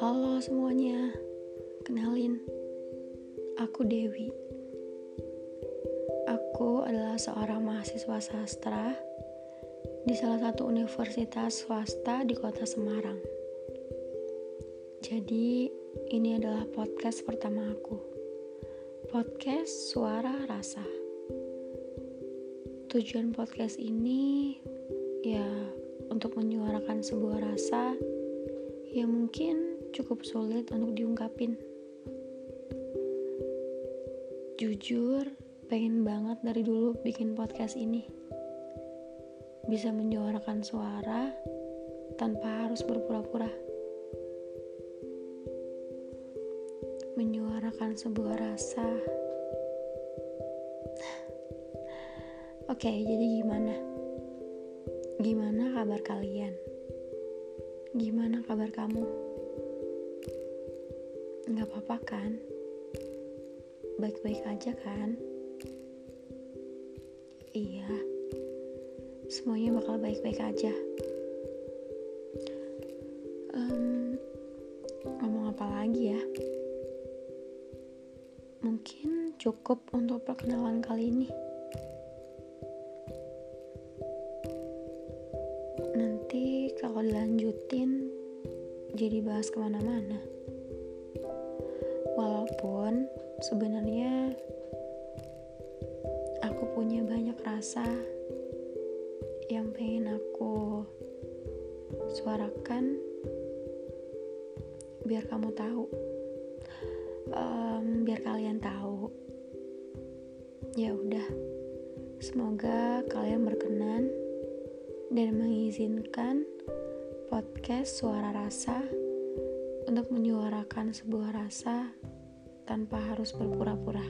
Halo semuanya, kenalin, aku Dewi. Aku adalah seorang mahasiswa sastra di salah satu universitas swasta di kota Semarang. Jadi, ini adalah podcast pertama aku. Podcast Suara Rasa. Tujuan podcast ini ya untuk menyuarakan sebuah rasa yang mungkin cukup sulit untuk diungkapin. Jujur, pengen banget dari dulu bikin podcast ini. Bisa menyuarakan suara tanpa harus berpura-pura. Menyuarakan sebuah rasa. Oke, jadi gimana? Gimana kabar kalian? Gimana kabar kamu? Gak apa-apa kan? Baik-baik aja kan? Iya, semuanya bakal baik-baik aja. Um, ngomong apa lagi ya? Mungkin cukup untuk perkenalan kali ini. Nanti kalau dilanjutin jadi bahas ke mana-mana. Walaupun sebenarnya aku punya banyak rasa yang pengen aku suarakan biar kamu tahu, um, biar kalian tahu. Ya udah, semoga kalian berkenan dan mengizinkan podcast Suara Rasa untuk menyuarakan sebuah rasa tanpa harus berpura-pura.